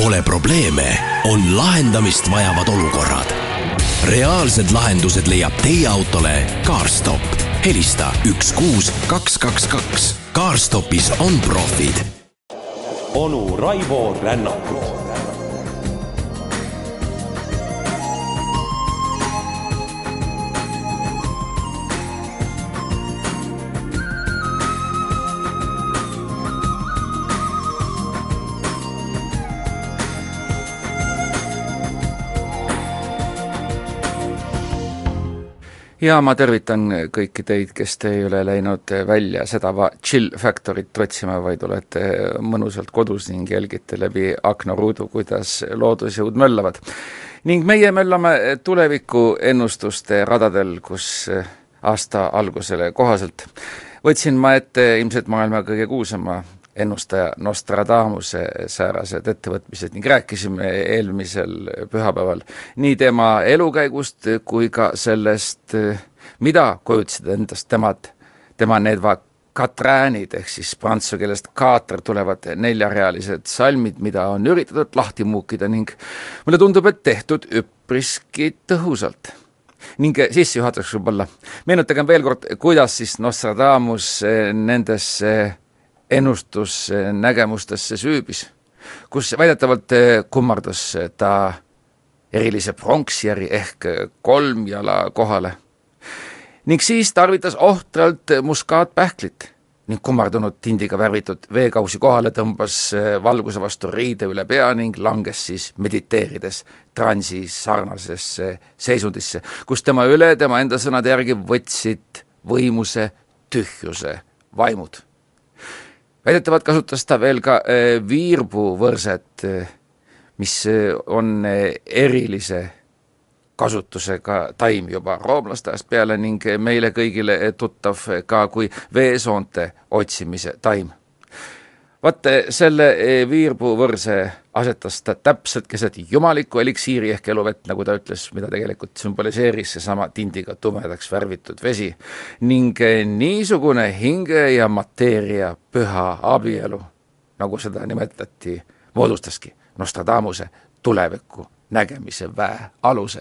Pole probleeme, on lahendamist vajavad olukorrad. reaalsed lahendused leiab teie autole CarStop. helista üks kuus kaks kaks kaks. CarStopis on profid. onu Raivo Rännakut ja ma tervitan kõiki teid, kes te ei ole läinud välja seda chill factory't otsima, vaid olete mõnusalt kodus ning jälgite läbi aknaruudu, kuidas loodusjõud möllavad. ning meie möllame tulevikuennustuste radadel, kus aasta algusele kohaselt võtsin ma ette ilmselt maailma kõige kuulsama ennustaja Nostradamuse säärased ettevõtmised ning rääkisime eelmisel pühapäeval nii tema elukäigust kui ka sellest, mida kujutasid endast temad, tema need va-, katraanid ehk siis prantsuse keelest kaater tulevad neljarealised salmid, mida on üritatud lahti muukida ning mulle tundub, et tehtud üpriski tõhusalt. Ning sissejuhatuseks võib-olla meenutagem veel kord, kuidas siis Nostradamus nendesse ennustusnägemustesse süübis, kus väidetavalt kummardas ta erilise pronksjärgi ehk kolmjala kohale. ning siis tarvitas ohtralt muskaatpähklit ning kummardunud tindiga värvitud veekausi kohale tõmbas valguse vastu riide üle pea ning langes siis mediteerides transi sarnasesse seisundisse, kus tema üle tema enda sõnade järgi võtsid võimuse tühjuse vaimud väidetavalt kasutas ta veel ka äh, viirbuvõrset, äh, mis äh, on erilise kasutusega taim juba roomlaste ajast peale ning meile kõigile tuttav ka kui veesoonte otsimise taim. Vaat selle viirbuvõrse asetas ta täpselt keset jumalikku eliksiiri ehk eluvett, nagu ta ütles, mida tegelikult sümboliseeris seesama tindiga tumedaks värvitud vesi. ning eh, niisugune hinge ja mateeria püha abielu, nagu seda nimetati, moodustaski Nostradamuse tuleviku nägemise väe aluse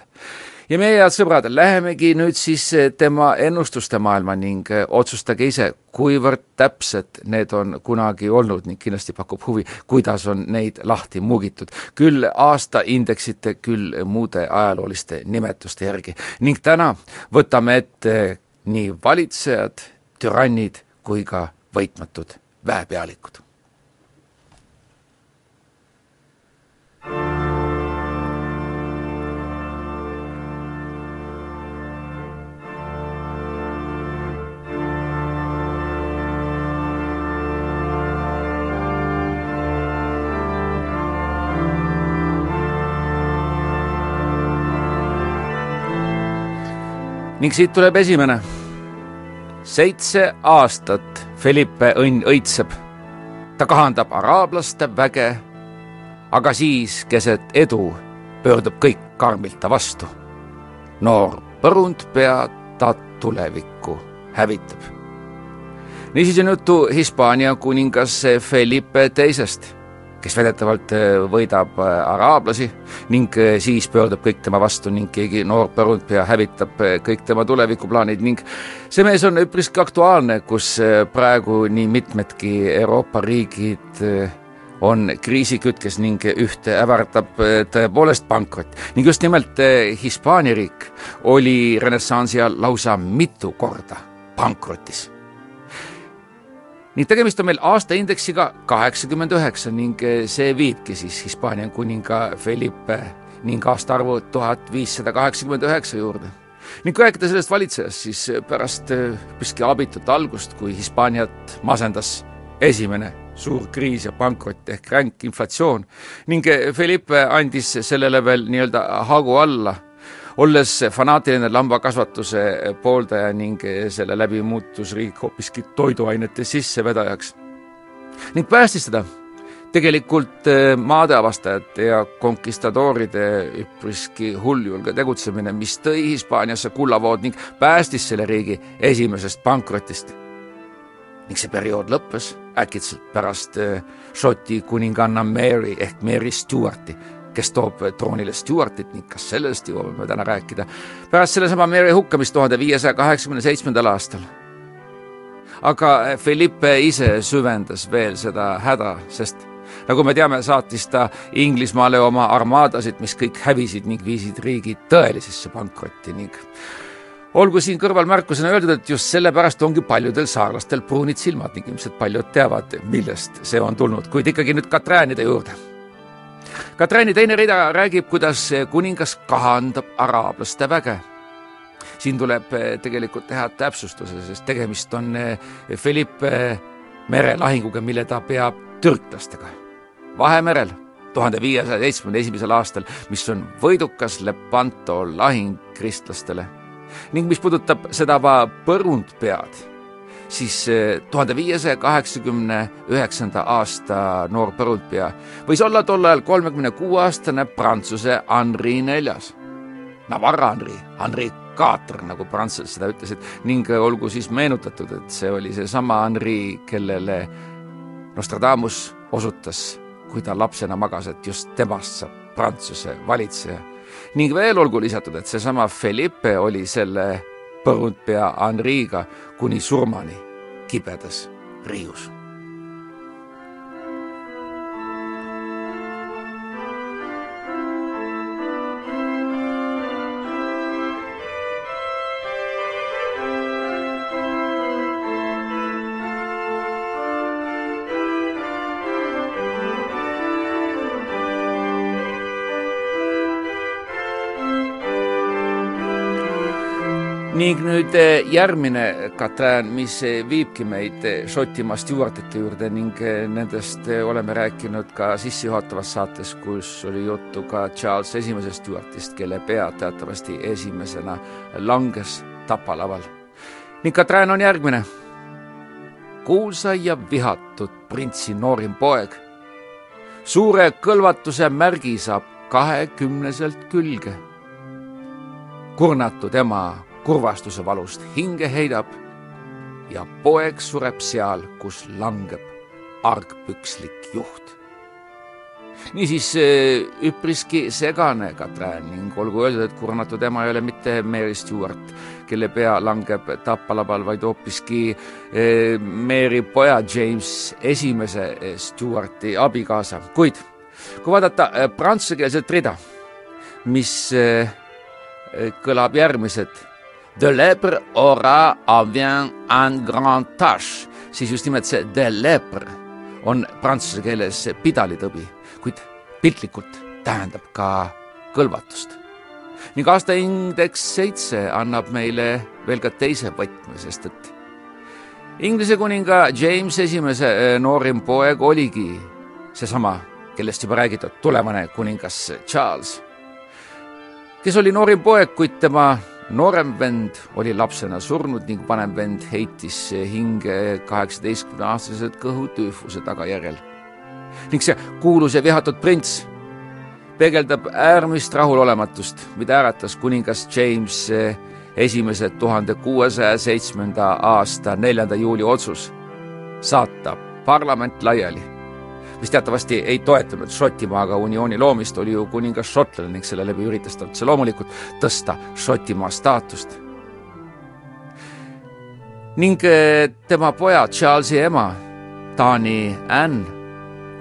ja meie, head sõbrad, lähemegi nüüd siis eh, tema ennustuste maailma ning eh, otsustage ise, kuivõrd täpsed need on kunagi olnud ning kindlasti pakub huvi, kuidas on neid lahti muugitud. küll aastaindeksite, küll muude ajalooliste nimetuste järgi. ning täna võtame ette nii valitsejad, türannid kui ka võitmatud väepealikud ning siit tuleb esimene. seitse aastat Felipe õnn õitseb. ta kahandab araablaste väge, aga siis keset edu pöördub kõik karmilt ta vastu. noor põrundpea ta tulevikku hävitab. niisiis on juttu Hispaania kuningas Felipe teisest kes väidetavalt äh, võidab äh, araablasi ning äh, siis pöördub kõik tema vastu ning keegi noor põrundpea hävitab kõik tema tulevikuplaanid ning see mees on üpriski aktuaalne, kus praegu nii mitmedki Euroopa riigid on kriisikütkes ning ühte ähvardab tõepoolest pankrot. ning just nimelt Hispaania riik oli renessansi ajal lausa mitu korda pankrotis ning tegemist on meil aastaindeksiga kaheksakümmend üheksa ning eh, see viibki siis Hispaania kuninga Felipe ning aastaarvu tuhat viissada kaheksakümmend üheksa juurde. ning kui rääkida sellest valitsejast, siis pärast üpriski eh, abitut algust, kui Hispaaniat masendas esimene suur kriis ja pankrot ehk ränk inflatsioon ning eh, Felipe andis sellele veel nii-öelda hagu alla olles fanaatiline lambakasvatuse pooldaja ning selle läbi muutus riik hoopiski toiduainete sissevedajaks. ning päästis teda tegelikult eh, maadeavastajate ja konkistadooride üpriski hulljulge tegutsemine, mis tõi Hispaaniasse kullavood ning päästis selle riigi esimesest pankrotist. ning see periood lõppes äkitselt pärast äh, Šoti kuninganna Mary ehk Mary Stewarti, kes toob troonile Stewartit ning kas sellest jõuame me täna rääkida, pärast sellesama Mary hukkamist tuhande viiesaja kaheksakümne seitsmendal aastal. aga Felipe ise süvendas veel seda häda, sest nagu me teame, saatis ta Inglismaale oma armaadasid, mis kõik hävisid ning viisid riigi tõelisesse pankrotti ning olgu siin kõrval märkusena öeldud, et just sellepärast ongi paljudel saarlastel pruunid silmad ning ilmselt paljud teavad, millest see on tulnud, kuid ikkagi nüüd Katräänide juurde. Katrääni teine rida räägib, kuidas kuningas kahandab araablaste väge. siin tuleb eh, tegelikult teha täpsustuse, sest tegemist on Philippe eh, merelahinguga, mille ta peab türklastega Vahemerel tuhande viiesaja seitsmekümne esimesel aastal, mis on võidukas Lepanto lahing kristlastele ning mis puudutab seda põrundpead, siis eh, tuhande viiesaja kaheksakümne üheksanda aasta noor põrundpea võis olla tol ajal kolmekümne kuue aastane Prantsuse Henri neljas. Navarra Henri, Henri Kaater, nagu prantslased seda ütlesid, ning olgu siis meenutatud, et see oli seesama Henri, kellele Nostradamus osutas, kui ta lapsena magas, et just temast saab Prantsuse valitseja ning veel olgu lisatud, et seesama Felipe oli selle põrundpea Henri'ga kuni surmani kibedas riius ning nüüd eh, järgmine Katrin, mis eh, viibki meid eh, Šotimaa Stewartite juurde ning nendest oleme rääkinud ka sissejuhatavas saates, kus oli juttu ka Charles esimesest Stewartist, kelle pea teatavasti esimesena langes tapalaval. ning Katrin on järgmine. kuulsa ja vihatud printsi noorim poeg. suure kõlvatuse märgi saab kahekümneselt külge. kurnatud ema kurvastuse valust hinge heidab ja poeg sureb seal, kus langeb argpükslik juht. niisiis üpriski segane Katrin ning olgu öeldud, et kurnatud ema ei ole mitte Mary Stewart, kelle pea langeb tapalabal, vaid hoopiski eh, Mary poja James esimese eh, Stewarti abikaasa, kuid kui vaadata eh, prantsusekeelset rida, mis kõlab järgmised De lèpre aura avant un grand tâche, siis just nimelt see de lèpre on prantsuse keeles pidalitõbi, kuid piltlikult tähendab ka kõlvatust. ning aastaindeks seitse annab meile veel ka teise võtme, sest et Inglise kuninga James Esimese eh, noorim poeg oligi seesama, kellest juba räägitud, tulevane kuningas Charles, kes oli noorim poeg, kuid tema noorem vend oli lapsena surnud ning vanem vend heitis hinge kaheksateistkümneaastaselt kõhutüüfuse tagajärjel. ning see kuulus ja vihatud prints peegeldab äärmist rahulolematust, mida äratas kuningas James esimese tuhande kuuesaja seitsmenda aasta neljanda juuli otsus saata parlament laiali mis teatavasti ei toetanud Šotimaaga uniooni loomist, oli ju kuningas šotlane ning selle läbi üritas ta otse loomulikult tõsta Šotimaa staatust. ning eh, tema poja Charlesi ema, Taani Ann,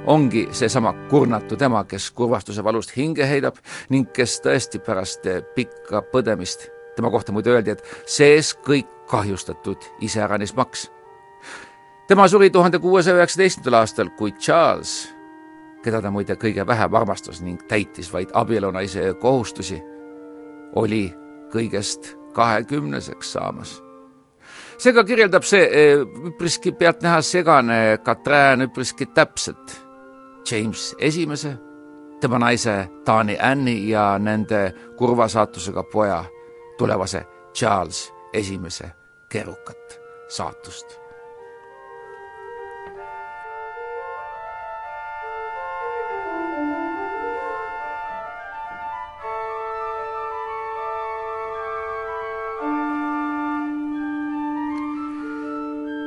ongi seesama kurnatud ema, kes kurvastuse valust hinge heidab ning kes tõesti pärast eh, pikka põdemist, tema kohta muide öeldi, et sees kõik kahjustatud iseäranis maks tema suri tuhande kuuesaja üheksateistkümnendal aastal, kuid Charles, keda ta muide kõige vähem armastas ning täitis vaid abielunaise kohustusi, oli kõigest kahekümneseks saamas. seega kirjeldab see eh, üpriski pealtnäha segane Katrin üpriski täpselt James Esimese, tema naise Taani Anni ja nende kurva saatusega poja, tulevase Charles Esimese keerukat saatust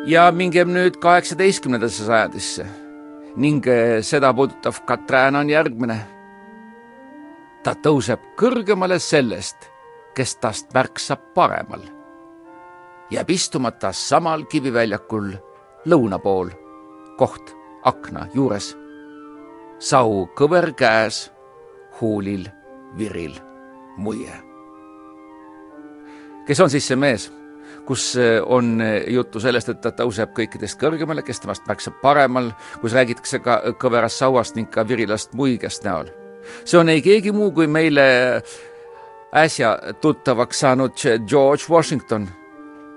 ja mingem nüüd kaheksateistkümnendasse sajandisse ning eh, seda puudutav Katrin on järgmine. ta tõuseb kõrgemale sellest, kes tast märksa paremal. jääb istuma ta samal kiviväljakul lõuna pool, koht akna juures. sau kõver käes, huulil viril muie. kes on siis see mees? Kus eh, on eh, juttu sellest, et ta tõuseb kõikidest kõrgemale, kes temast märksa paremal, kus räägitakse ka kõverast sauast ning ka virilast muigest näol. see on ei keegi muu kui meile äsja tuttavaks saanud George Washington,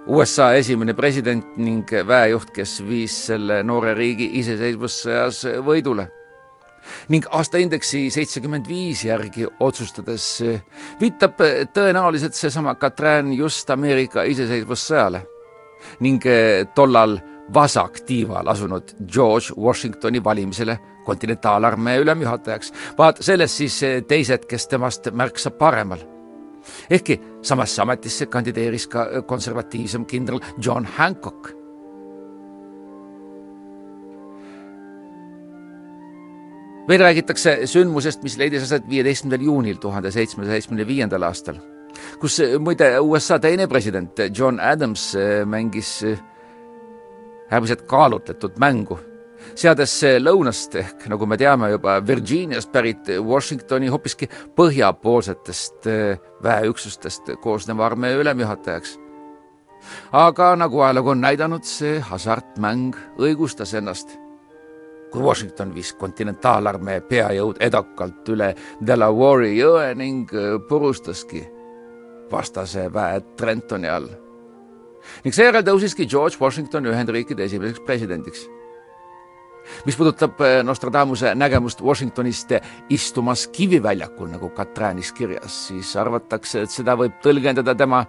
USA esimene president ning väejuht, kes viis selle noore riigi iseseisvussõjas võidule ning aastaindeksi seitsekümmend viis järgi otsustades viitab tõenäoliselt seesama Katrin just Ameerika iseseisvussõjale ning tollal vasaktiival asunud George Washingtoni valimisele kontinentaalarmee ülemjuhatajaks. vaat sellest siis teised, kes temast märksa paremal. ehkki samasse ametisse kandideeris ka konservatiivsem kindral John Hancock veel räägitakse sündmusest, mis leidis aset viieteistkümnendal juunil tuhande seitsmesaja seitsmekümne viiendal aastal, kus muide USA teine president John Adams mängis äärmiselt kaalutletud mängu, seades lõunast ehk nagu me teame juba Virginiast pärit Washingtoni hoopiski põhjapoolsetest väeüksustest koosneva armee ülemjuhatajaks. aga nagu ajalugu on näidanud, see hasartmäng õigustas ennast kui Washington viis kontinentaalarmee peajõud edukalt üle Delaware'i jõe ning äh, purustaski vastase väe Trentoni all. ning seejärel tõusiski George Washington Ühendriikide esimeseks presidendiks. mis puudutab äh, Nostradamuse nägemust Washingtonist istumas kiviväljakul, nagu Katrinis kirjas, siis arvatakse, et seda võib tõlgendada tema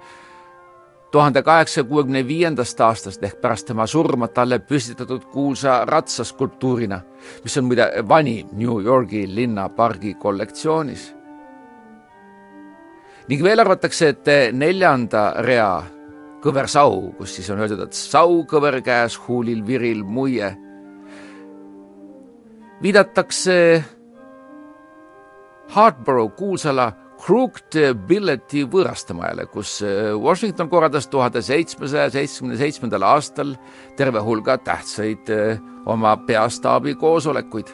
tuhande kaheksasaja kuuekümne viiendast aastast ehk pärast tema surma talle püstitatud kuulsa ratsaskulptuurina, mis on muide vanim New Yorgi linnapargi kollektsioonis. ning veel arvatakse, et neljanda rea kõversau, kus siis on öeldud, et sau kõver käes, huulil viril muie, viidatakse Hardborough kuulsale Crooked Billeti võõrastemajale, kus äh, Washington korraldas tuhande seitsmesaja seitsmekümne seitsmendal aastal terve hulga tähtsaid äh, oma peastaabi koosolekuid.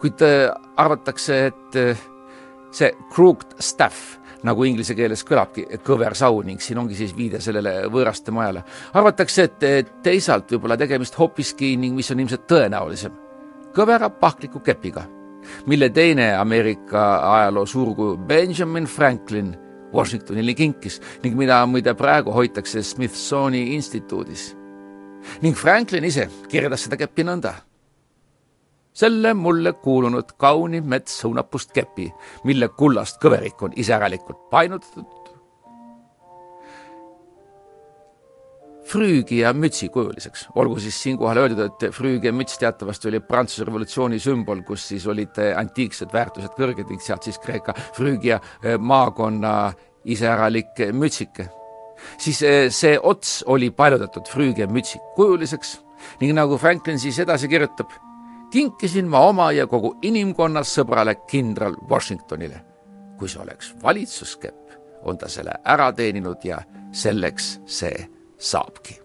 kuid äh, arvatakse, et see crooked staff nagu inglise keeles kõlabki, kõversau ning siin ongi siis viide sellele võõraste majale. arvatakse, et teisalt võib-olla tegemist hoopiski ning mis on ilmselt tõenäolisem, kõvera pahkliku kepiga mille teine Ameerika ajaloo suurkuju Benjamin Franklin Washingtonile kinkis ning mida muide praegu hoitakse Smithsoni instituudis. ning Franklin ise kirjeldas seda keppi nõnda. selle mulle kuulunud kauni metsõunapust kepi, mille kullast kõverik on iseäralikult painutatud Früügia mütsi kujuliseks. olgu siis siinkohal öeldud, et Früügia müts teatavasti oli Prantsuse revolutsiooni sümbol, kus siis olid antiiksed väärtused kõrged ning sealt siis Kreeka Früügia eh, maakonna iseäralik mütsike. siis eh, see ots oli paljutatud Früügia mütsi kujuliseks ning nagu Franklin siis edasi kirjutab, kinkisin ma oma ja kogu inimkonna sõbrale kindral Washingtonile. kui see oleks valitsuskepp, on ta selle ära teeninud ja selleks see sapki.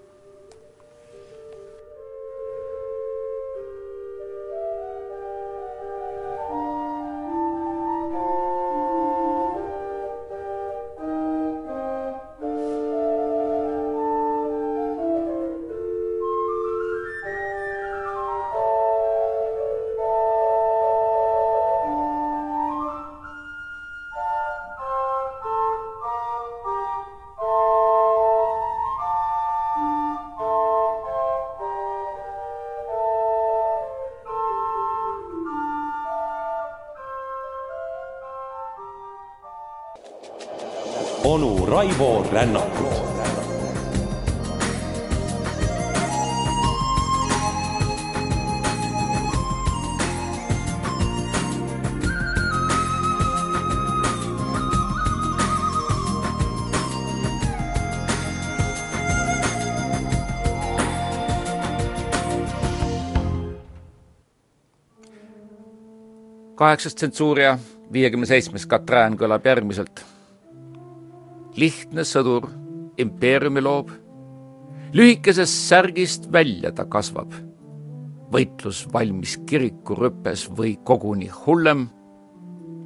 rännakud. kaheksas tsensuuria, viiekümne seitsmes Katrään kõlab järgmiselt lihtne sõdur impeeriumi loob, lühikesest särgist välja ta kasvab. võitlus valmis kiriku rüpes või koguni hullem,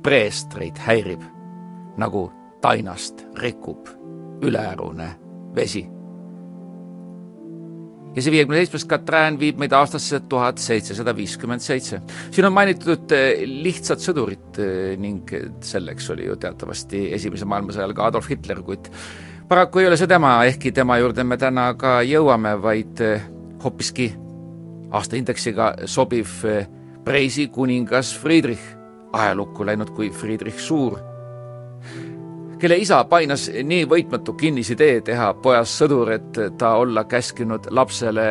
preestreid häirib, nagu tainast rikub üleärune vesi ja see viiekümne seitsmes Katrään viib meid aastasse tuhat seitsesada viiskümmend seitse. siin on mainitud eh, lihtsat sõdurit eh, ning selleks oli ju teatavasti Esimese maailmasõja ajal ka Adolf Hitler, kuid paraku ei ole see tema, ehkki tema juurde me täna ka jõuame, vaid eh, hoopiski aastaindeksiga sobiv Preisi kuningas Friedrich, ajalukku läinud kui Friedrich Suur kelle isa painas nii võitmatu kinnisidee teha pojast sõdur, et ta olla käskinud lapsele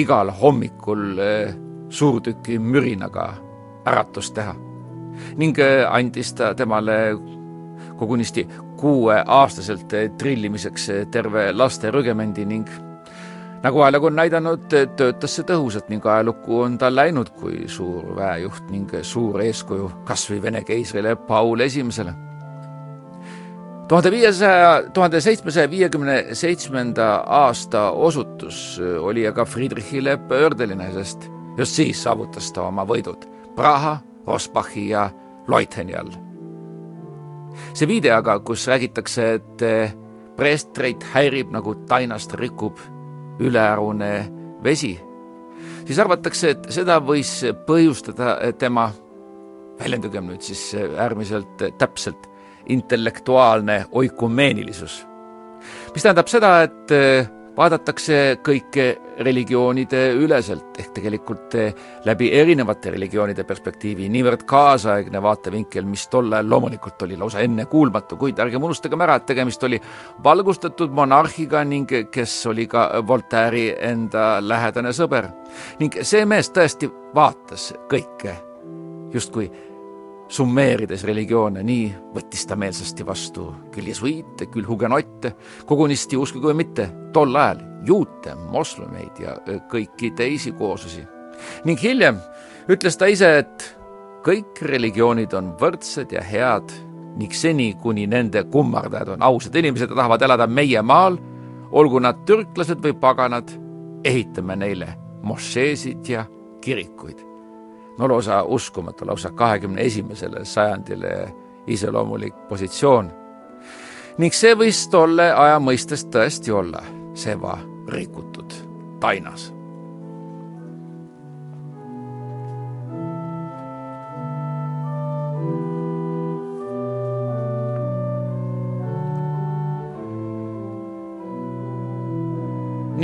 igal hommikul eh, suurtüki mürinaga äratust teha. ning eh, andis ta temale kogunisti kuueaastaselt eh, trillimiseks terve laste rügemendi ning nagu ajalugu on näidanud, töötas see tõhusalt ning ajalukku on ta läinud kui suur väejuht ning suur eeskuju kas või Vene keisrile Paul Esimesele tuhande viiesaja, tuhande seitsmesaja viiekümne seitsmenda aasta osutus oli aga Friedrichile pöördeline, sest just siis saavutas ta oma võidud Praha, Rosbachi ja Leutheni all. see viide aga, kus räägitakse, et preestreid häirib nagu tainast rikub ülearune vesi, siis arvatakse, et seda võis põhjustada tema, väljendugem nüüd siis äärmiselt täpselt intellektuaalne oikumeenilisus. mis tähendab seda, et eh, vaadatakse kõike religioonide üleselt ehk tegelikult eh, läbi erinevate religioonide perspektiivi, niivõrd kaasaegne vaatevinkel, mis tol ajal loomulikult oli lausa ennekuulmatu, kuid ärgem unustagem ära, et tegemist oli valgustatud monarhiga ning kes oli ka Voltaire'i enda lähedane sõber. ning see mees tõesti vaatas kõike justkui summeerides religioone, nii võttis ta meelsasti vastu küll jesuiite, küll hugenotte, kogunisti uskuge või mitte, tol ajal juute, moslemeid ja kõiki teisi kooslusi. ning hiljem ütles ta ise, et kõik religioonid on võrdsed ja head ning seni, kuni nende kummardajad on ausad inimesed ja tahavad elada meie maal, olgu nad türklased või paganad, ehitame neile mošeesid ja kirikuid no lausa uskumatu, lausa kahekümne esimesele sajandile iseloomulik positsioon. ning see võis tolle aja mõistes tõesti olla seva rikutud tainas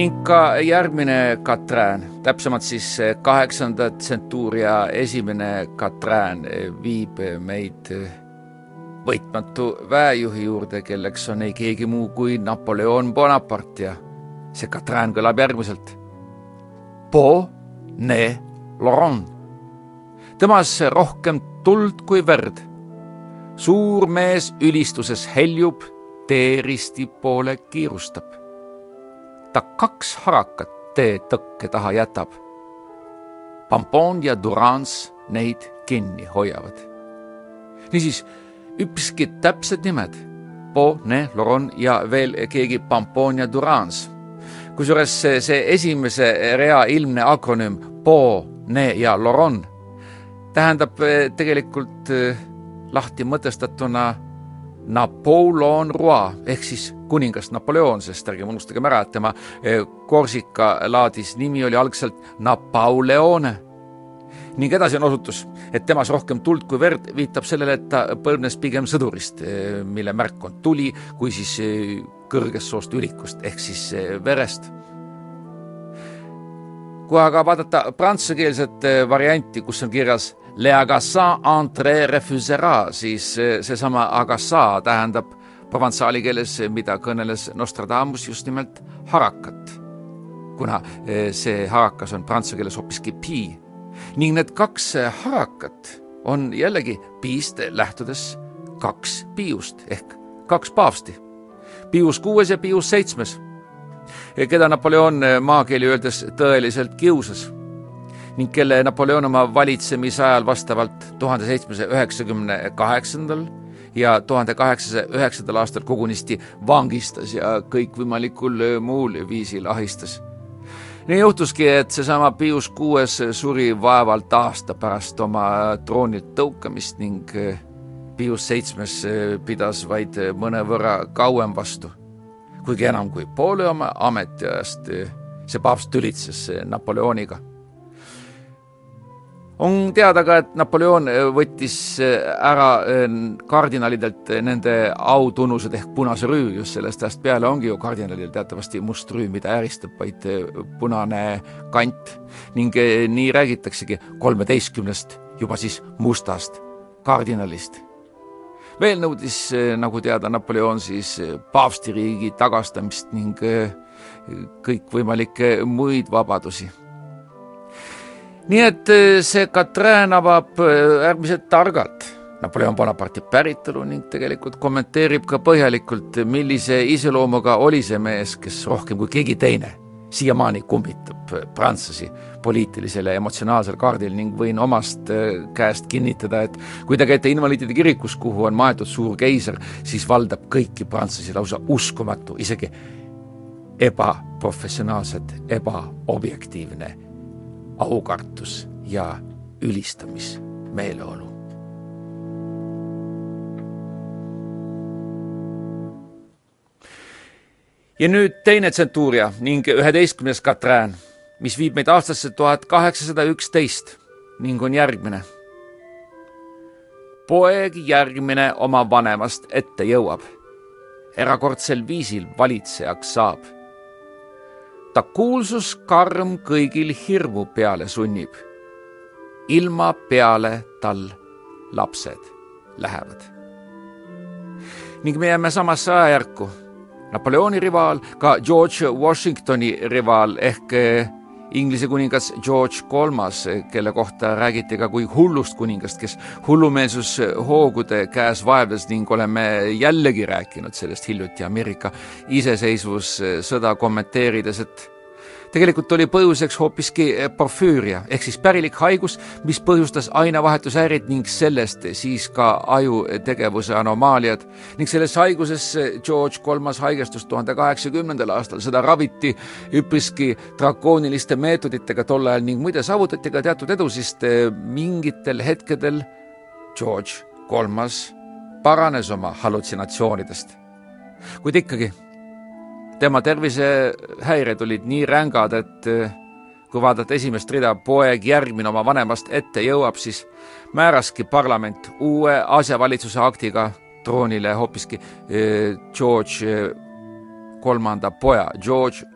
ning ka järgmine Katrään, täpsemalt siis kaheksanda tsentuuria esimene Katrään viib meid võitmatu väejuhi juurde, kelleks on ei keegi muu kui Napoleon Bonaparte ja see Katrään kõlab järgmiselt. Po ne Laurent. temas rohkem tuld kui verd. suur mees ülistuses heljub, teeristi poole kiirustab ta kaks harakat tee tõkke taha jätab. Pampon ja Durans neid kinni hoiavad. niisiis, üpriski täpsed nimed, Bonne, Loron ja veel keegi Pampon ja Durans. kusjuures see, see esimese rea ilmne akronüüm Bonne ja Loron tähendab eh, tegelikult eh, lahti mõtestatuna Napoleon Roi ehk siis kuningas Napoleon, sest ärgem unustagem ära, et tema eh, Korsika laadis nimi oli algselt Napoleone. ning edasi on osutus, et temas rohkem tuld kui verd viitab sellele, et ta põlvnes pigem sõdurist, eh, mille märk on tuli, kui siis eh, kõrgest soost ülikust ehk siis verest kui aga vaadata prantsusekeelset varianti, kus on kirjas Le agassant entre refusera, siis seesama agassa tähendab provansaali keeles, mida kõneles Nostradamus just nimelt harakat. kuna eh, see harakas on prantsuse keeles hoopiski pi ning need kaks harakat on jällegi piist lähtudes kaks piiust ehk kaks paavsti. Pius kuues ja Pius seitsmes, keda Napoleon maakeeli öeldes tõeliselt kiusas. Ning kelle Napoleon oma valitsemise ajal vastavalt tuhande seitsmesaja üheksakümne kaheksandal ja tuhande kaheksasaja üheksandal aastal kogunisti vangistas ja kõikvõimalikul muul viisil ahistas. nii juhtuski, et seesama Pius Kuues suri vaevalt aasta pärast oma troonilt tõukamist ning Pius Seitsmes pidas vaid mõnevõrra kauem vastu. kuigi enam kui poole oma ametiajast see paavst tülitses Napoleoniga on teada ka, et Napoleon äh, võttis äh, ära äh, kardinalidelt nende autunnused ehk punase rüü, just sellest ajast peale ongi ju kardinalil teatavasti must rüü, mida ääristab vaid punane kant. Ning nii räägitaksegi kolmeteistkümnest juba siis mustast kardinalist. veel nõudis, nagu teada, Napoleon siis paavstiriigi tagastamist ning kõikvõimalikke muid vabadusi nii et eh, see Katrin avab eh, äärmiselt targalt Napoleon Bonaparte'i päritolu ning tegelikult kommenteerib ka põhjalikult, millise iseloomuga oli see mees, kes rohkem kui keegi teine siiamaani kummitab eh, prantslasi poliitilisel ja emotsionaalsel kaardil ning võin omast käest kinnitada, et kui te käite invaliidide kirikus, kuhu on maetud suur keiser, siis valdab kõiki prantslasi lausa uskumatu, isegi ebaprofessionaalselt ebaobjektiivne aukartus ja ülistamismeeleolu. ja nüüd teine tsentuuria ning üheteistkümnes Katrin, mis viib meid aastasse tuhat kaheksasada üksteist ning on järgmine. poeg järgmine oma vanemast ette jõuab, erakordsel viisil valitsejaks saab ta kuulsus karm kõigil hirmu peale sunnib. ilma peale tal lapsed lähevad. ning me jääme samasse ajajärku. Napoleoni rivaal, ka George Washingtoni rivaal ehk eh, Inglise kuningas George Kolmas, kelle kohta räägiti ka kui hullust kuningast, kes hullumeelsushoogude käes vaevles ning oleme jällegi rääkinud sellest hiljuti Ameerika iseseisvussõda kommenteerides, et tegelikult oli põhjuseks hoopiski eh, porfüüria ehk siis pärilik haigus, mis põhjustas ainevahetushäired ning sellest siis ka ajutegevuse anomaaliad. ning sellesse haigusesse George Kolmas haigestus tuhande kaheksakümnendal aastal, seda raviti üpriski drakooniliste meetoditega tol ajal ning muide saavutati ka teatud edu, sest eh, mingitel hetkedel George Kolmas paranes oma hallutsinatsioonidest. kuid ikkagi tema tervisehäired olid nii rängad, et eh, kui vaadata esimest rida, poeg järgmine oma vanemast ette jõuab, siis määraski parlament uue asjavalitsuse aktiga troonile hoopiski eh, George eh, kolmanda poja, George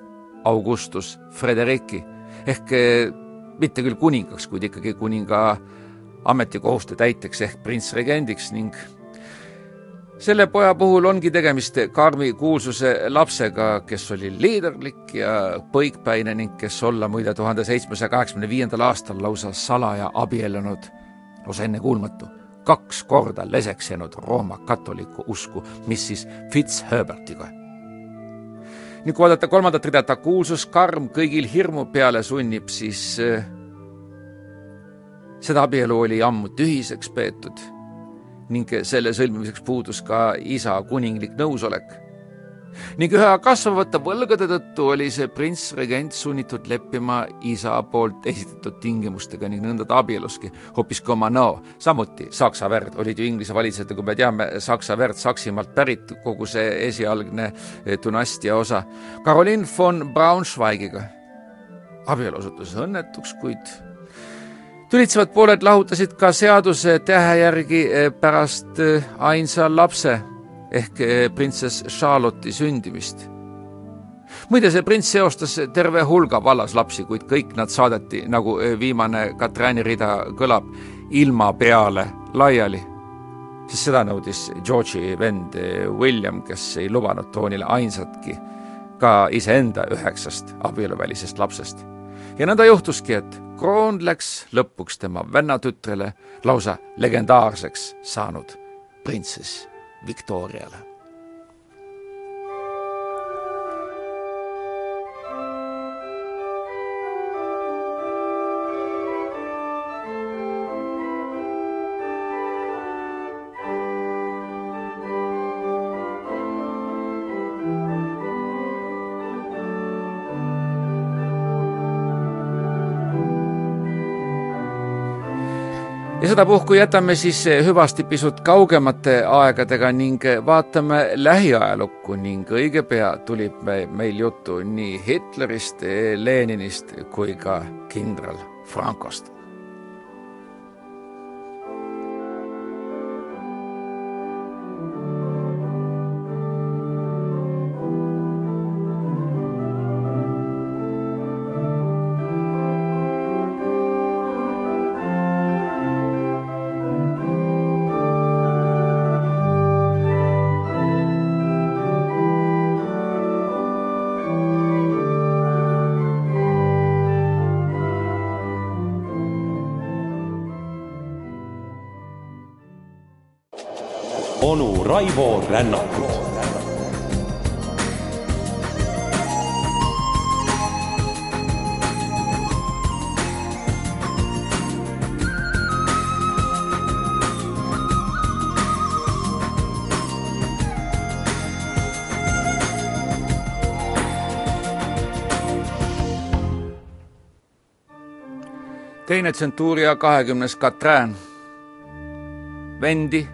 Augustus Frederiki ehk mitte küll kuningaks, kuid ikkagi kuninga ametikohuste täiteks ehk printsregendiks ning selle poja puhul ongi tegemist Karmi kuulsuse lapsega, kes oli liiderlik ja põikpäine ning kes olla muide tuhande seitsmesaja kaheksakümne viiendal aastal lausa salaja abiellunud, lausa ennekuulmatu, kaks korda leseks jäänud Rooma katoliku usku, mis siis Fitzherbertiga. nüüd kui vaadata kolmandat rida, ta kuulsus karm kõigil hirmu peale sunnib, siis äh, seda abielu oli ammu tühiseks peetud ning selle sõlmimiseks puudus ka isa kuninglik nõusolek. ning üha kasvavate võlgade tõttu oli see printsregent sunnitud leppima isa poolt esitatud tingimustega ning nõnda ta abieluski hoopis kui oma näo. samuti saksa verd, olid ju Inglise valitsejad, nagu me teame, saksa verd Saksimaalt pärit, kogu see esialgne dünastia osa. Caroline von Braunschweigiga abielu osutus õnnetuks, kuid tülitsevad pooled lahutasid ka seaduse tähe järgi eh, pärast eh, ainsa lapse ehk eh, printsess Charlotte'i sündimist. muide, see prints seostas terve hulga vallas lapsi, kuid kõik nad saadeti, nagu viimane Katrani rida kõlab, ilma peale laiali. sest seda nõudis George'i vend William, kes ei lubanud troonile ainsatki ka iseenda üheksast abieluvälisest lapsest. ja nõnda juhtuski, et kroon läks lõpuks tema vennatütrele lausa legendaarseks saanud printsess Victoriale sedapuhku jätame siis hüvasti pisut kaugemate aegadega ning vaatame lähiajalukku ning õige pea tuleb meil juttu nii Hitlerist, Leninist kui ka kindral Francost. Onu Raivo Rännakut teine tsentuuria kahekümnes Katrään. vendi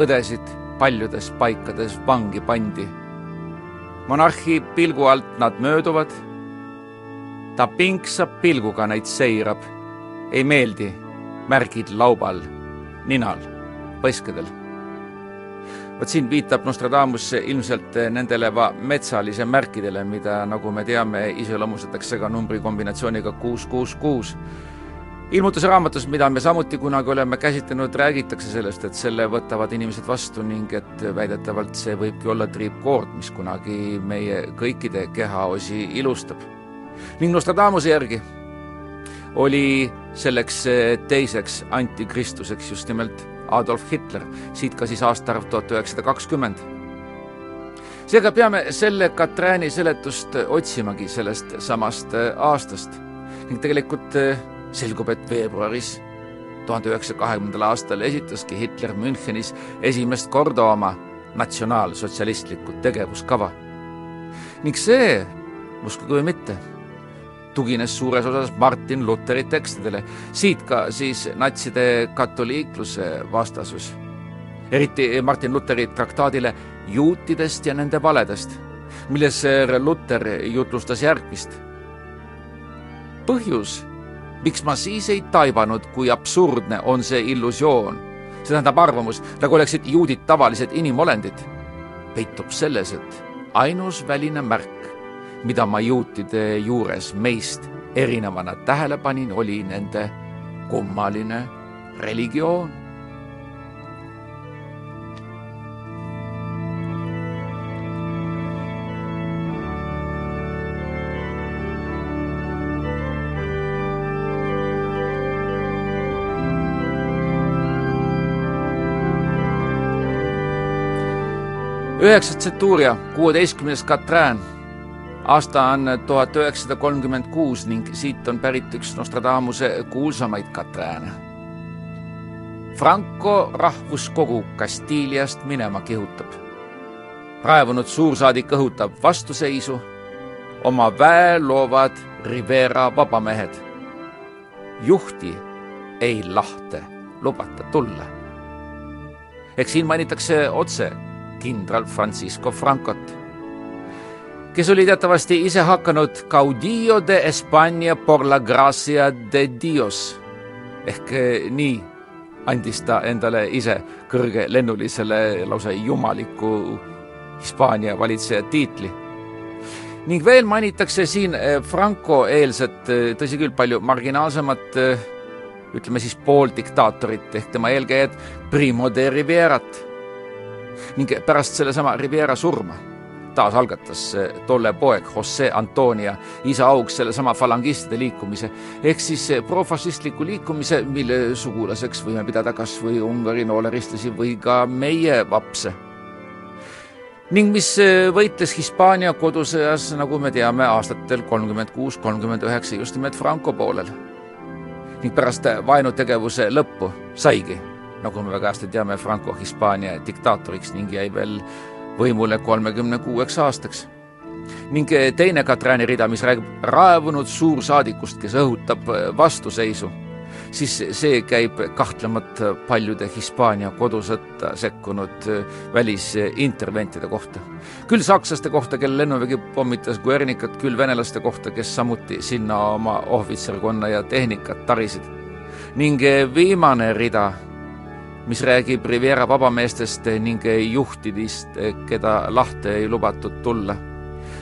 õdesid paljudes paikades vangi pandi. monarhi pilgu alt nad mööduvad. ta pingsab pilguga neid seirab. ei meeldi märgid laubal, ninal, põskedel. vot siin viitab Nostradamus ilmselt nendele metsalise märkidele, mida, nagu me teame, iseloomustatakse ka numbrikombinatsiooniga kuus, kuus, kuus ilmutuse raamatus, mida me samuti kunagi oleme käsitlenud, räägitakse sellest, et selle võtavad inimesed vastu ning et väidetavalt see võibki olla triipkoord, mis kunagi meie kõikide kehaosi ilustab. ning Nostradamuse järgi oli selleks teiseks antikristuseks just nimelt Adolf Hitler, siit ka siis aastaarv tuhat üheksasada kakskümmend. seega peame selle Katrääni seletust otsimagi sellest samast aastast ning tegelikult selgub, et veebruaris tuhande üheksasaja kahekümnendal aastal esitaski Hitler Münchenis esimest korda oma natsionaalsotsialistlikku tegevuskava. ning see, uskuge või mitte, tugines suures osas Martin Luteri tekstidele, siit ka siis natside katoliikluse vastasus. eriti Martin Luteri traktaadile juutidest ja nende valedest, milles Luter jutlustas järgmist. põhjus miks ma siis ei taibanud, kui absurdne on see illusioon, see tähendab arvamus, nagu oleksid juudid tavalised inimolendid, peitub selles, et ainus väline märk, mida ma juutide juures meist erinevana tähele panin, oli nende kummaline religioon üheksas Centuria, kuueteistkümnes Katrään. aasta on tuhat üheksasada kolmkümmend kuus ning siit on pärit üks Nostradamuse kuulsamaid Katrääne. Franco rahvuskogu Kastiiliast minema kihutab. raevunud suursaadik õhutab vastuseisu. oma väe loovad Rivera vabamehed. juhti ei lahte lubata tulla. eks siin mainitakse otse kindral Francisco Francot, kes oli teatavasti ise hakanud caudillo de España por la gracia de Dios ehk eh, nii andis ta endale ise kõrgelennulisele lausa jumaliku Hispaania valitseja tiitli. ning veel mainitakse siin eh, Franco eelset, eh, tõsi küll, palju marginaalsemat ütleme siis pooldiktaatorit ehk tema eelkäijat Primo de Riverat ning pärast sellesama Riviera surma taas algatas tolle poeg Jose Antonia isa auks sellesama falangistide liikumise ehk siis profašistliku liikumise, mille sugulaseks võime pidada kas või Ungari nooleristlasi või ka meie vapse. ning mis võitles Hispaania kodusõjas, nagu me teame, aastatel kolmkümmend kuus, kolmkümmend üheksa just nimelt Franco poolel. ning pärast vaenutegevuse lõppu saigi nagu me väga hästi teame, Franco Hispaania diktaatoriks ning jäi veel võimule kolmekümne kuueks aastaks. ning teine Katrääni rida, mis räägib raevunud suursaadikust, kes õhutab vastuseisu siis see käib kahtlemata paljude Hispaania kodusõtta sekkunud välisinterventide kohta. küll sakslaste kohta, kelle lennuvägi pommitas Guernicat, küll venelaste kohta, kes samuti sinna oma ohvitserkonna ja tehnikat tarisid. ning viimane rida mis räägib Riviera vabameestest ning juhtidest, keda lahte ei lubatud tulla.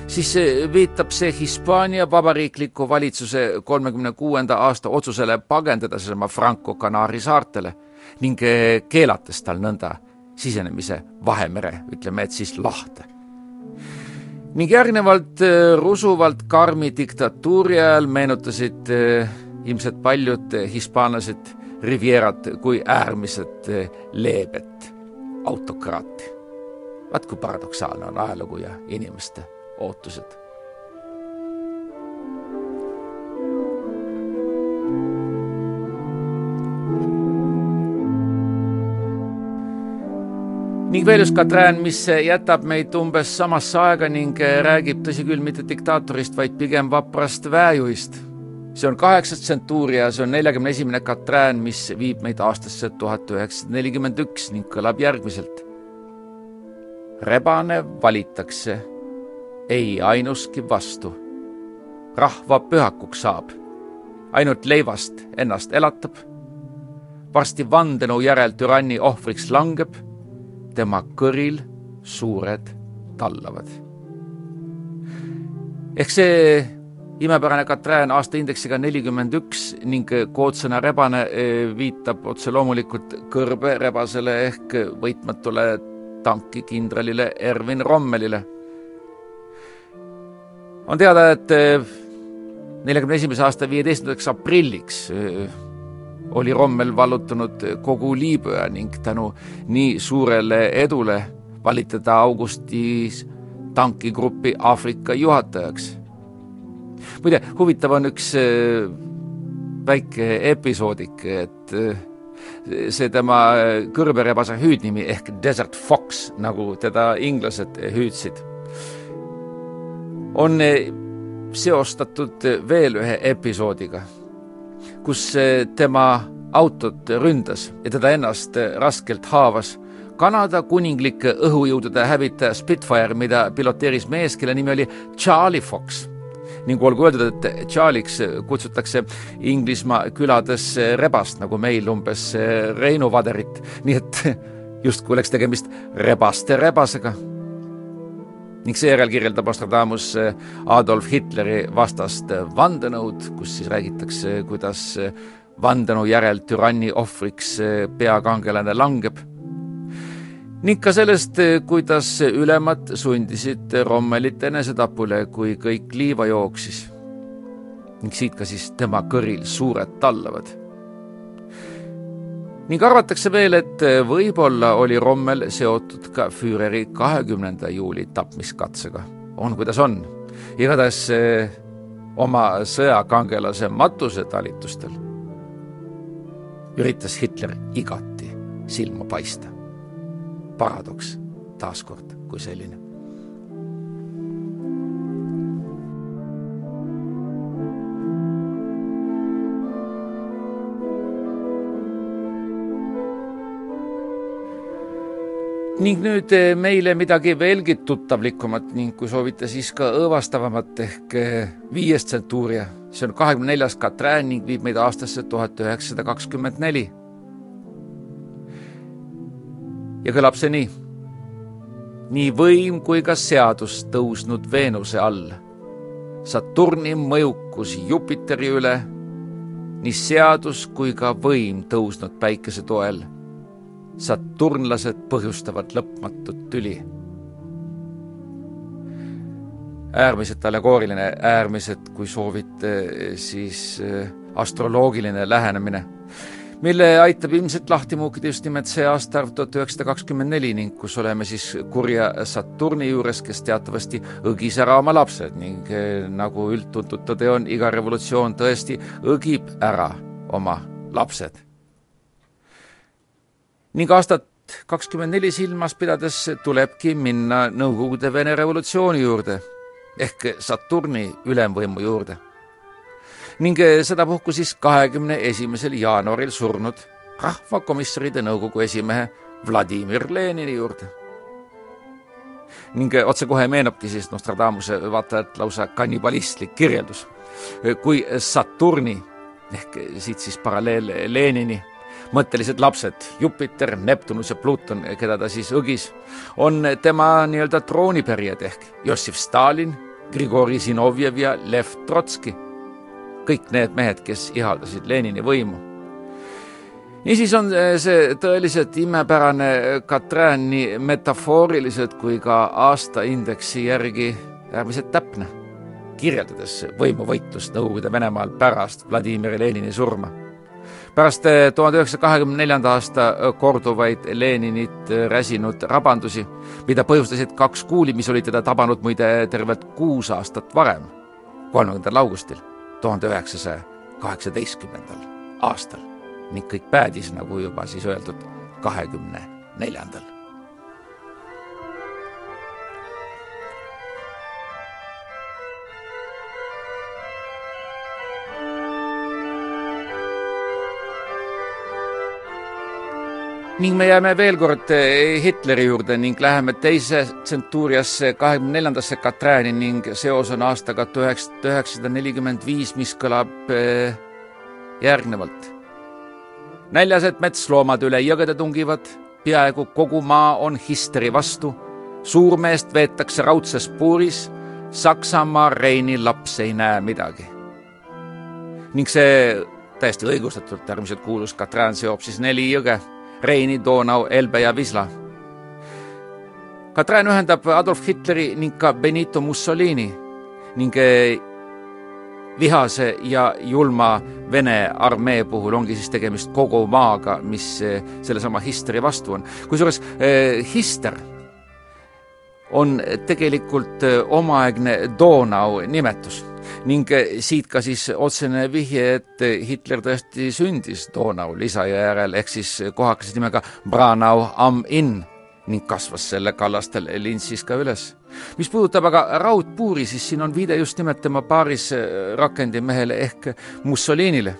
siis viitab see Hispaania vabariikliku valitsuse kolmekümne kuuenda aasta otsusele pagendada oma Franco Canaari saartele ning keelates tal nõnda sisenemise Vahemere, ütleme, et siis lahte ning järgnevalt rusuvalt karmi diktatuuri ajal meenutasid ilmselt paljud hispaanlased Rivierat kui äärmiselt eh, leebet autokraati. vaat kui paradoksaalne on ajalugu ja inimeste ootused. ning veel üks Katrin, mis jätab meid umbes samasse aega ning räägib, tõsi küll, mitte diktaatorist, vaid pigem vaprast väejuhist see on kaheksas tsentuur ja see on neljakümne esimene Katrin, mis viib meid aastasse tuhat üheksasada nelikümmend üks ning kõlab järgmiselt. rebane valitakse, ei ainuski vastu. rahva pühakuks saab, ainult leivast ennast elatab. varsti vandenõu järel türanni ohvriks langeb, tema kõril suured tallavad. ehk see imepärane Katrin aastaindeksiga nelikümmend üks ning koodsõna rebane eh, viitab otse loomulikult kõrberebasele ehk võitmatule tankikindralile Ervin Rommelile. on teada, et eh, neljakümne esimese aasta viieteistkümnendaks aprilliks eh, oli Rommel vallutanud kogu Liibüa ning tänu nii suurele edule valiti ta augustis tankigrupi Aafrika juhatajaks muide, huvitav on üks äh, väike episoodik, et äh, see tema kõrberebase hüüdnimi ehk Desert Fox, nagu teda inglased hüüdsid, on äh, seostatud veel ühe episoodiga, kus tema autot ründas ja teda ennast raskelt haavas Kanada kuninglike õhujõudude hävitaja Spitfire, mida piloteeris mees, kelle nimi oli Charlie Fox ning olgu öeldud, et Charlie'ks kutsutakse Inglismaa külades rebast, nagu meil umbes Reinu vaderit, nii et justkui oleks tegemist rebaste rebasega. ning seejärel kirjeldab Nostradamus Adolf Hitleri vastast vandenõud, kus siis räägitakse, kuidas vandenõu järel türanni ohvriks peakangelane langeb ning ka sellest, kuidas ülemad sundisid Rommelit enesetapule, kui kõik liiva jooksis. ning siit ka siis tema kõril suured tallavad. ning arvatakse veel, et võib-olla oli Rommel seotud ka Führeri kahekümnenda juuli tapmiskatsega. on, kuidas on. igatahes eh, oma sõjakangelase matusetalitustel üritas Hitler igati silma paista paradoks taaskord kui selline. ning nüüd eh, meile midagi veelgi tuttavlikumat ning kui soovite, siis ka õõvastavamat ehk eh, viies tsentuuria. see on kahekümne neljas Katrin ning viib meid aastasse tuhat üheksasada kakskümmend neli ja kõlab see nii. nii võim kui ka seadus tõusnud Veenuse all, Saturni mõjukus Jupiteri üle, nii seadus kui ka võim tõusnud päikese toel. Saturnlased põhjustavad lõpmatut tüli. äärmiselt allegooriline, äärmiselt, kui soovite, siis äh, astroloogiline lähenemine mille aitab ilmselt lahti muukida just nimelt see aastaarv tuhat üheksasada kakskümmend neli ning kus oleme siis kurja Saturni juures, kes teatavasti õgis ära oma lapsed ning eh, nagu üldtuntud tõde on, iga revolutsioon tõesti õgib ära oma lapsed. ning aastat kakskümmend neli silmas pidades tulebki minna Nõukogude Vene revolutsiooni juurde ehk Saturni ülemvõimu juurde ning eh, sedapuhku siis kahekümne esimesel jaanuaril surnud rahvakomissaride nõukogu esimehe Vladimir Lenini juurde. ning eh, otsekohe meenubki siis Nostradamuse vaatajalt lausa kannibalistlik kirjeldus, eh, kui Saturni ehk siit siis paralleel Lenini mõttelised lapsed, Jupiter, Neptunus ja Pluton, keda ta siis õgis, on tema nii-öelda troonipärijad ehk Jossif Stalin, Grigori Zinovjev ja Lev Trotski. Kõik need mehed, kes ihaldasid Lenini võimu. niisiis on see tõeliselt imepärane Katrin nii metafooriliselt kui ka aastaindeksi järgi äärmiselt täpne, kirjeldades võimuvõitlust Nõukogude Venemaal pärast Vladimir Lenini surma pärast eh, tuhande üheksasaja kahekümne neljanda aasta eh, korduvaid Leninit eh, räsinud rabandusi, mida põhjustasid kaks kuuli, mis olid teda tabanud muide tervelt kuus aastat varem, kolmekümnendal augustil tuhande üheksasaja kaheksateistkümnendal aastal ning kõik päädis, nagu juba siis öeldud, kahekümne neljandal ning me jääme veel kord eh, Hitleri juurde ning läheme teise tsentuuriasse, kahekümne neljandasse Katrääni ning seos on aastaga tuhat üheksasada nelikümmend viis, mis kõlab eh, järgnevalt. näljased metsloomad üle jõgede tungivad, peaaegu kogu maa on histeri vastu, suurmeest veetakse raudses puuris, Saksamaa Reini laps ei näe midagi. ning see täiesti õigustatult äärmiselt kuulus Katrään seob siis neli jõge Reini, Donau, Elbe ja Wisla. Katrin ühendab Adolf Hitleri ning ka Benito Mussolini ning eh, vihase ja julma Vene armee puhul ongi siis tegemist kogu maaga, mis eh, sellesama Histeri vastu on. kusjuures eh, Hister on tegelikult omaaegne Donau nimetus ning eh, siit ka siis otsene vihje, et Hitler tõesti sündis Donau lisajõe järel ehk siis kohakese nimega Branau am Inn ning kasvas selle kallastel lintsis ka üles. mis puudutab aga raudpuuri, siis siin on viide just nimelt tema paaris eh, rakendimehele ehk Mussolinile,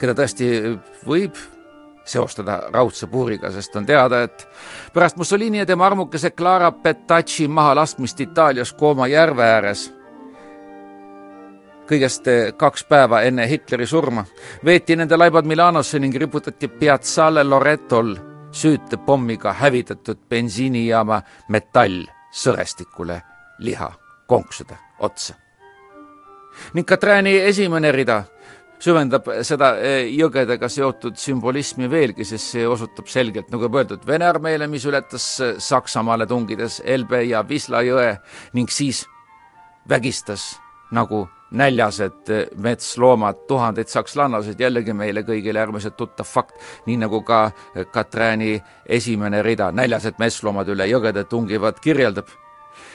keda tõesti võib seostada raudse puuriga, sest on teada, et pärast Mussolini ja tema armukese Clara Petacci mahalaskmist Itaalias Kooma järve ääres kõigest eh, kaks päeva enne Hitleri surma, veeti nende laibad Milanosse ning riputati Piazzale Loretol süütepommiga hävitatud bensiinijaama metallsõrestikule liha konksude otsa. ning Katrääni esimene rida süvendab seda eh, jõgedega seotud sümbolismi veelgi, sest see osutab selgelt, nagu juba öeldud, Vene armeele, mis ületas eh, Saksamaale tungides Elbe ja Wisla jõe ning siis vägistas nagu näljased metsloomad, tuhanded sakslannased, jällegi meile kõigile äärmiselt tuttav fakt, nii nagu ka Katräni esimene rida, näljased metsloomad üle jõgede tungivad, kirjeldab.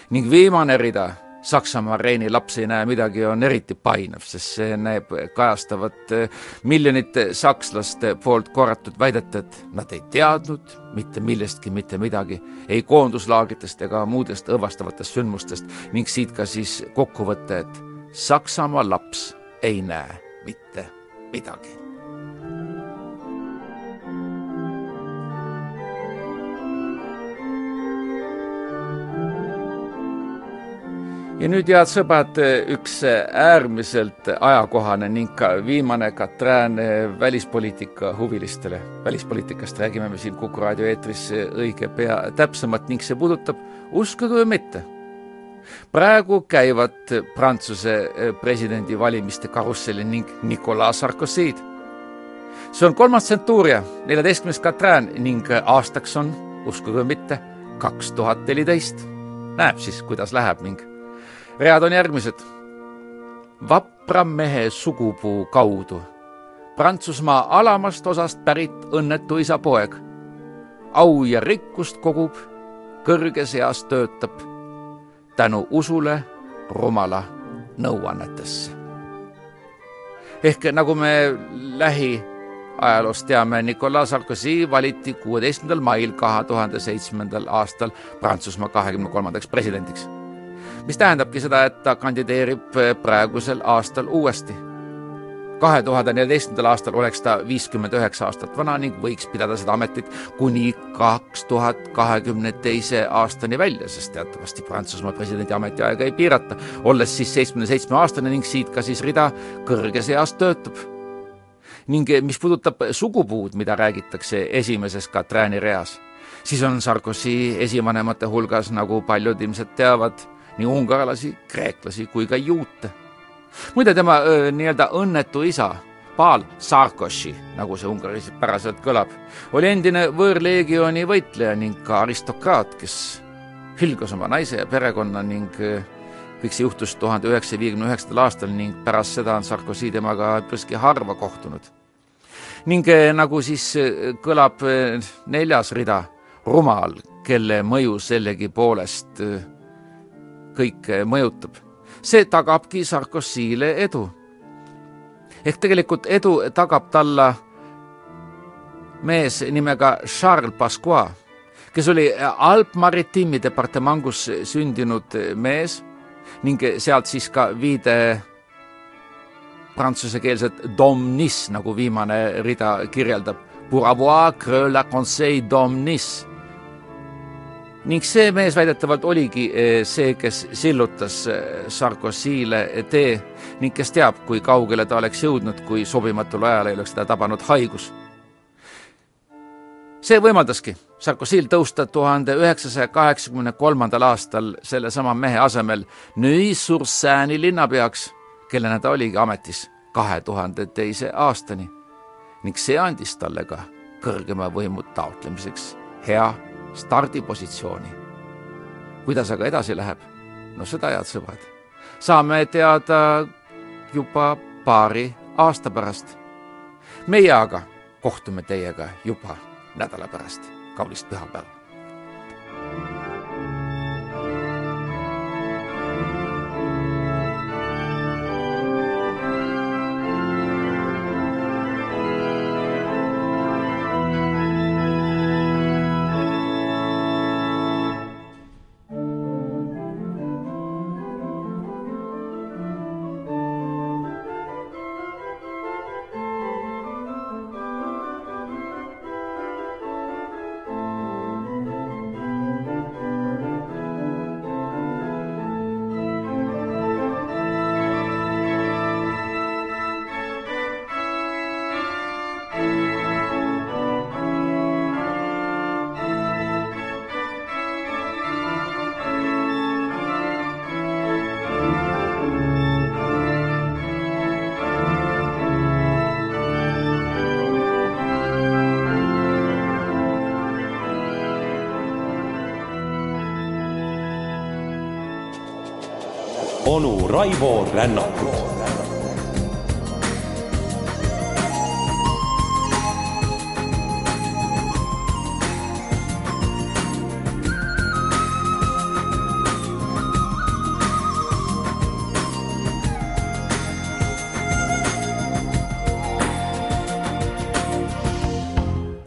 ning viimane rida, Saksamaa Reini laps ei näe midagi, on eriti painav, sest see näeb kajastavat miljonite sakslaste poolt korratud väidet, et nad ei teadnud mitte millestki mitte midagi, ei koonduslaagritest ega muudest õõvastavatest sündmustest ning siit ka siis kokkuvõte, et Saksamaa laps ei näe mitte midagi. ja nüüd, head sõbrad, üks äärmiselt ajakohane ning ka viimane Katrin välispoliitika huvilistele. välispoliitikast räägime me siin Kuku raadio eetris õige pea täpsemalt ning see puudutab, uskuge või mitte praegu käivad Prantsuse eh, presidendivalimiste karussellil ning Nicolas Sarkozy'd. see on kolmas tsentuuria, neljateistkümnes Katrin ning aastaks on, uskuge või mitte, kaks tuhat neliteist. näeb siis, kuidas läheb ning read on järgmised. vapra mehe sugupuu kaudu Prantsusmaa alamast osast pärit õnnetu isa poeg. au ja rikkust kogub, kõrges eas töötab tänu usule rumala nõuannetesse. ehk nagu me lähiajaloost teame, Nicolas Sarkozy valiti kuueteistkümnendal mail kahe tuhande seitsmendal aastal Prantsusmaa kahekümne kolmandaks presidendiks. mis tähendabki seda, et ta kandideerib praegusel aastal uuesti. Kahe tuhande neljateistkümnendal aastal oleks ta viiskümmend üheksa aastat vana ning võiks pidada seda ametit kuni kaks tuhat kahekümne teise aastani välja, sest teatavasti Prantsusmaa presidendi ametiaega ei piirata, olles siis seitsmekümne seitsme aastane ning siit ka siis rida kõrges eas töötab. ning mis puudutab sugupuud, mida räägitakse esimeses Katrääni reas, siis on Sarkozy esivanemate hulgas, nagu paljud ilmselt teavad, nii ungarlasi, kreeklasi kui ka juute muide, tema nii-öelda õnnetu isa, Paal Sarkoši, nagu see ungaris päraselt kõlab, oli endine võõrleegioni võitleja ning ka aristokraat, kes hülgas oma naise ja perekonna ning kõik see juhtus tuhande üheksasaja viiekümne üheksandal aastal ning pärast seda on Sarkozy temaga üpriski harva kohtunud. ning nagu siis kõlab neljas rida, rumal, kelle mõju sellegipoolest kõike mõjutab see tagabki Sarkozyle edu. ehk tegelikult edu tagab talla mees nimega Charles Pasqua, kes oli Alp-Maritiimi departamangus sündinud mees ning sealt siis ka viide prantsusekeelset domnis, nagu viimane rida kirjeldab. Pour avoir creux la conseil domnis ning see mees väidetavalt oligi eh, see, kes sillutas eh, Sarkozyle tee ning kes teab, kui kaugele ta oleks jõudnud, kui sobimatul ajal ei oleks teda tabanud haigus. see võimaldaski Sarkozyl tõusta tuhande üheksasaja kaheksakümne kolmandal aastal sellesama mehe asemel Neuilly-sur-Seine'i linnapeaks, kellena ta oligi ametis kahe tuhande teise aastani ning see andis talle ka kõrgema võimu taotlemiseks hea stardipositsiooni. kuidas aga edasi läheb? no seda, head sõbrad, saame teada juba paari aasta pärast. meie aga kohtume teiega juba nädala pärast. kaunist pühapäeva! Onu Raivo Rännakut